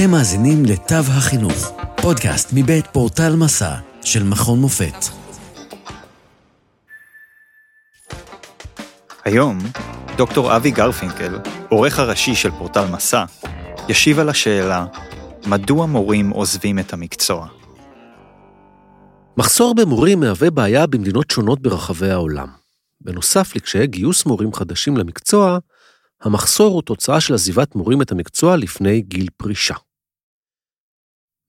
אתם מאזינים לתו החינוך, פודקאסט מבית פורטל מסע של מכון מופת. היום, דוקטור אבי גרפינקל, עורך הראשי של פורטל מסע, ישיב על השאלה מדוע מורים עוזבים את המקצוע. מחסור במורים מהווה בעיה במדינות שונות ברחבי העולם. בנוסף לקשיי גיוס מורים חדשים למקצוע, המחסור הוא תוצאה של עזיבת מורים את המקצוע לפני גיל פרישה.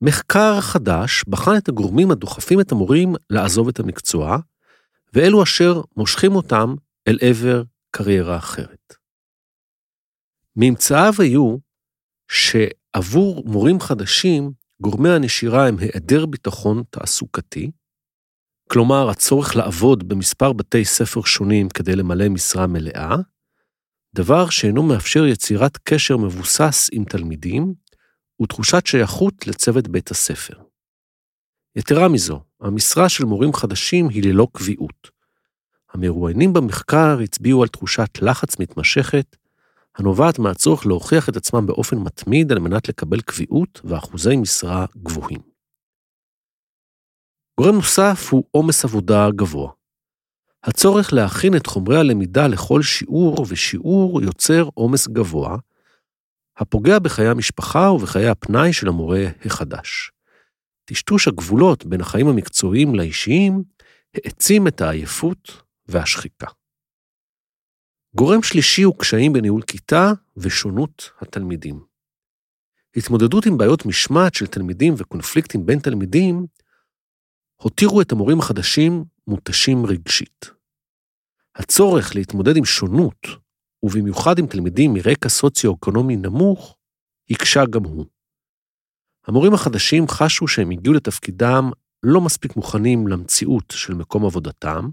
מחקר חדש בחן את הגורמים הדוחפים את המורים לעזוב את המקצוע, ואלו אשר מושכים אותם אל עבר קריירה אחרת. ממצאיו היו שעבור מורים חדשים, גורמי הנשירה הם היעדר ביטחון תעסוקתי, כלומר הצורך לעבוד במספר בתי ספר שונים כדי למלא משרה מלאה, דבר שאינו מאפשר יצירת קשר מבוסס עם תלמידים ותחושת שייכות לצוות בית הספר. יתרה מזו, המשרה של מורים חדשים היא ללא קביעות. המרואיינים במחקר הצביעו על תחושת לחץ מתמשכת, הנובעת מהצורך להוכיח את עצמם באופן מתמיד על מנת לקבל קביעות ואחוזי משרה גבוהים. גורם נוסף הוא עומס עבודה גבוה. הצורך להכין את חומרי הלמידה לכל שיעור ושיעור יוצר עומס גבוה, הפוגע בחיי המשפחה ובחיי הפנאי של המורה החדש. טשטוש הגבולות בין החיים המקצועיים לאישיים העצים את העייפות והשחיקה. גורם שלישי הוא קשיים בניהול כיתה ושונות התלמידים. התמודדות עם בעיות משמעת של תלמידים וקונפליקטים בין תלמידים הותירו את המורים החדשים מותשים רגשית. הצורך להתמודד עם שונות, ובמיוחד עם תלמידים מרקע סוציו-אקונומי נמוך, הקשה גם הוא. המורים החדשים חשו שהם הגיעו לתפקידם לא מספיק מוכנים למציאות של מקום עבודתם,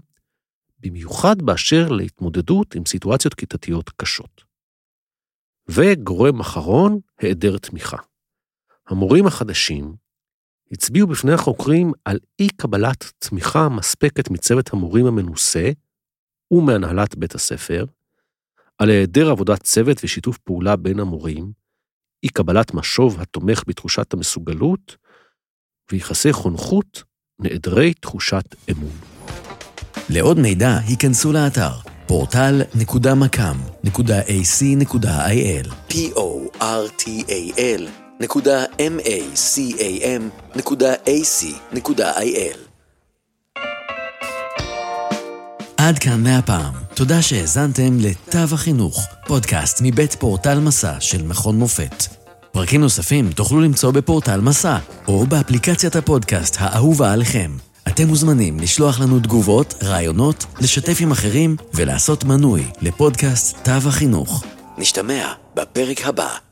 במיוחד באשר להתמודדות עם סיטואציות כיתתיות קשות. וגורם אחרון, היעדר תמיכה. המורים החדשים הצביעו בפני החוקרים על אי-קבלת תמיכה מספקת מצוות המורים המנוסה ומהנהלת בית הספר, על היעדר עבודת צוות ושיתוף פעולה בין המורים, אי קבלת משוב התומך בתחושת המסוגלות, ויחסי חונכות נעדרי תחושת אמון. לעוד מידע, היכנסו לאתר portal.macam.ac.il p-o-r-t-a-l.macam.ac.il עד כאן מהפעם. תודה שהאזנתם לתו החינוך, פודקאסט מבית פורטל מסע של מכון מופת. פרקים נוספים תוכלו למצוא בפורטל מסע, או באפליקציית הפודקאסט האהובה עליכם. אתם מוזמנים לשלוח לנו תגובות, רעיונות, לשתף עם אחרים ולעשות מנוי לפודקאסט תו החינוך. נשתמע בפרק הבא.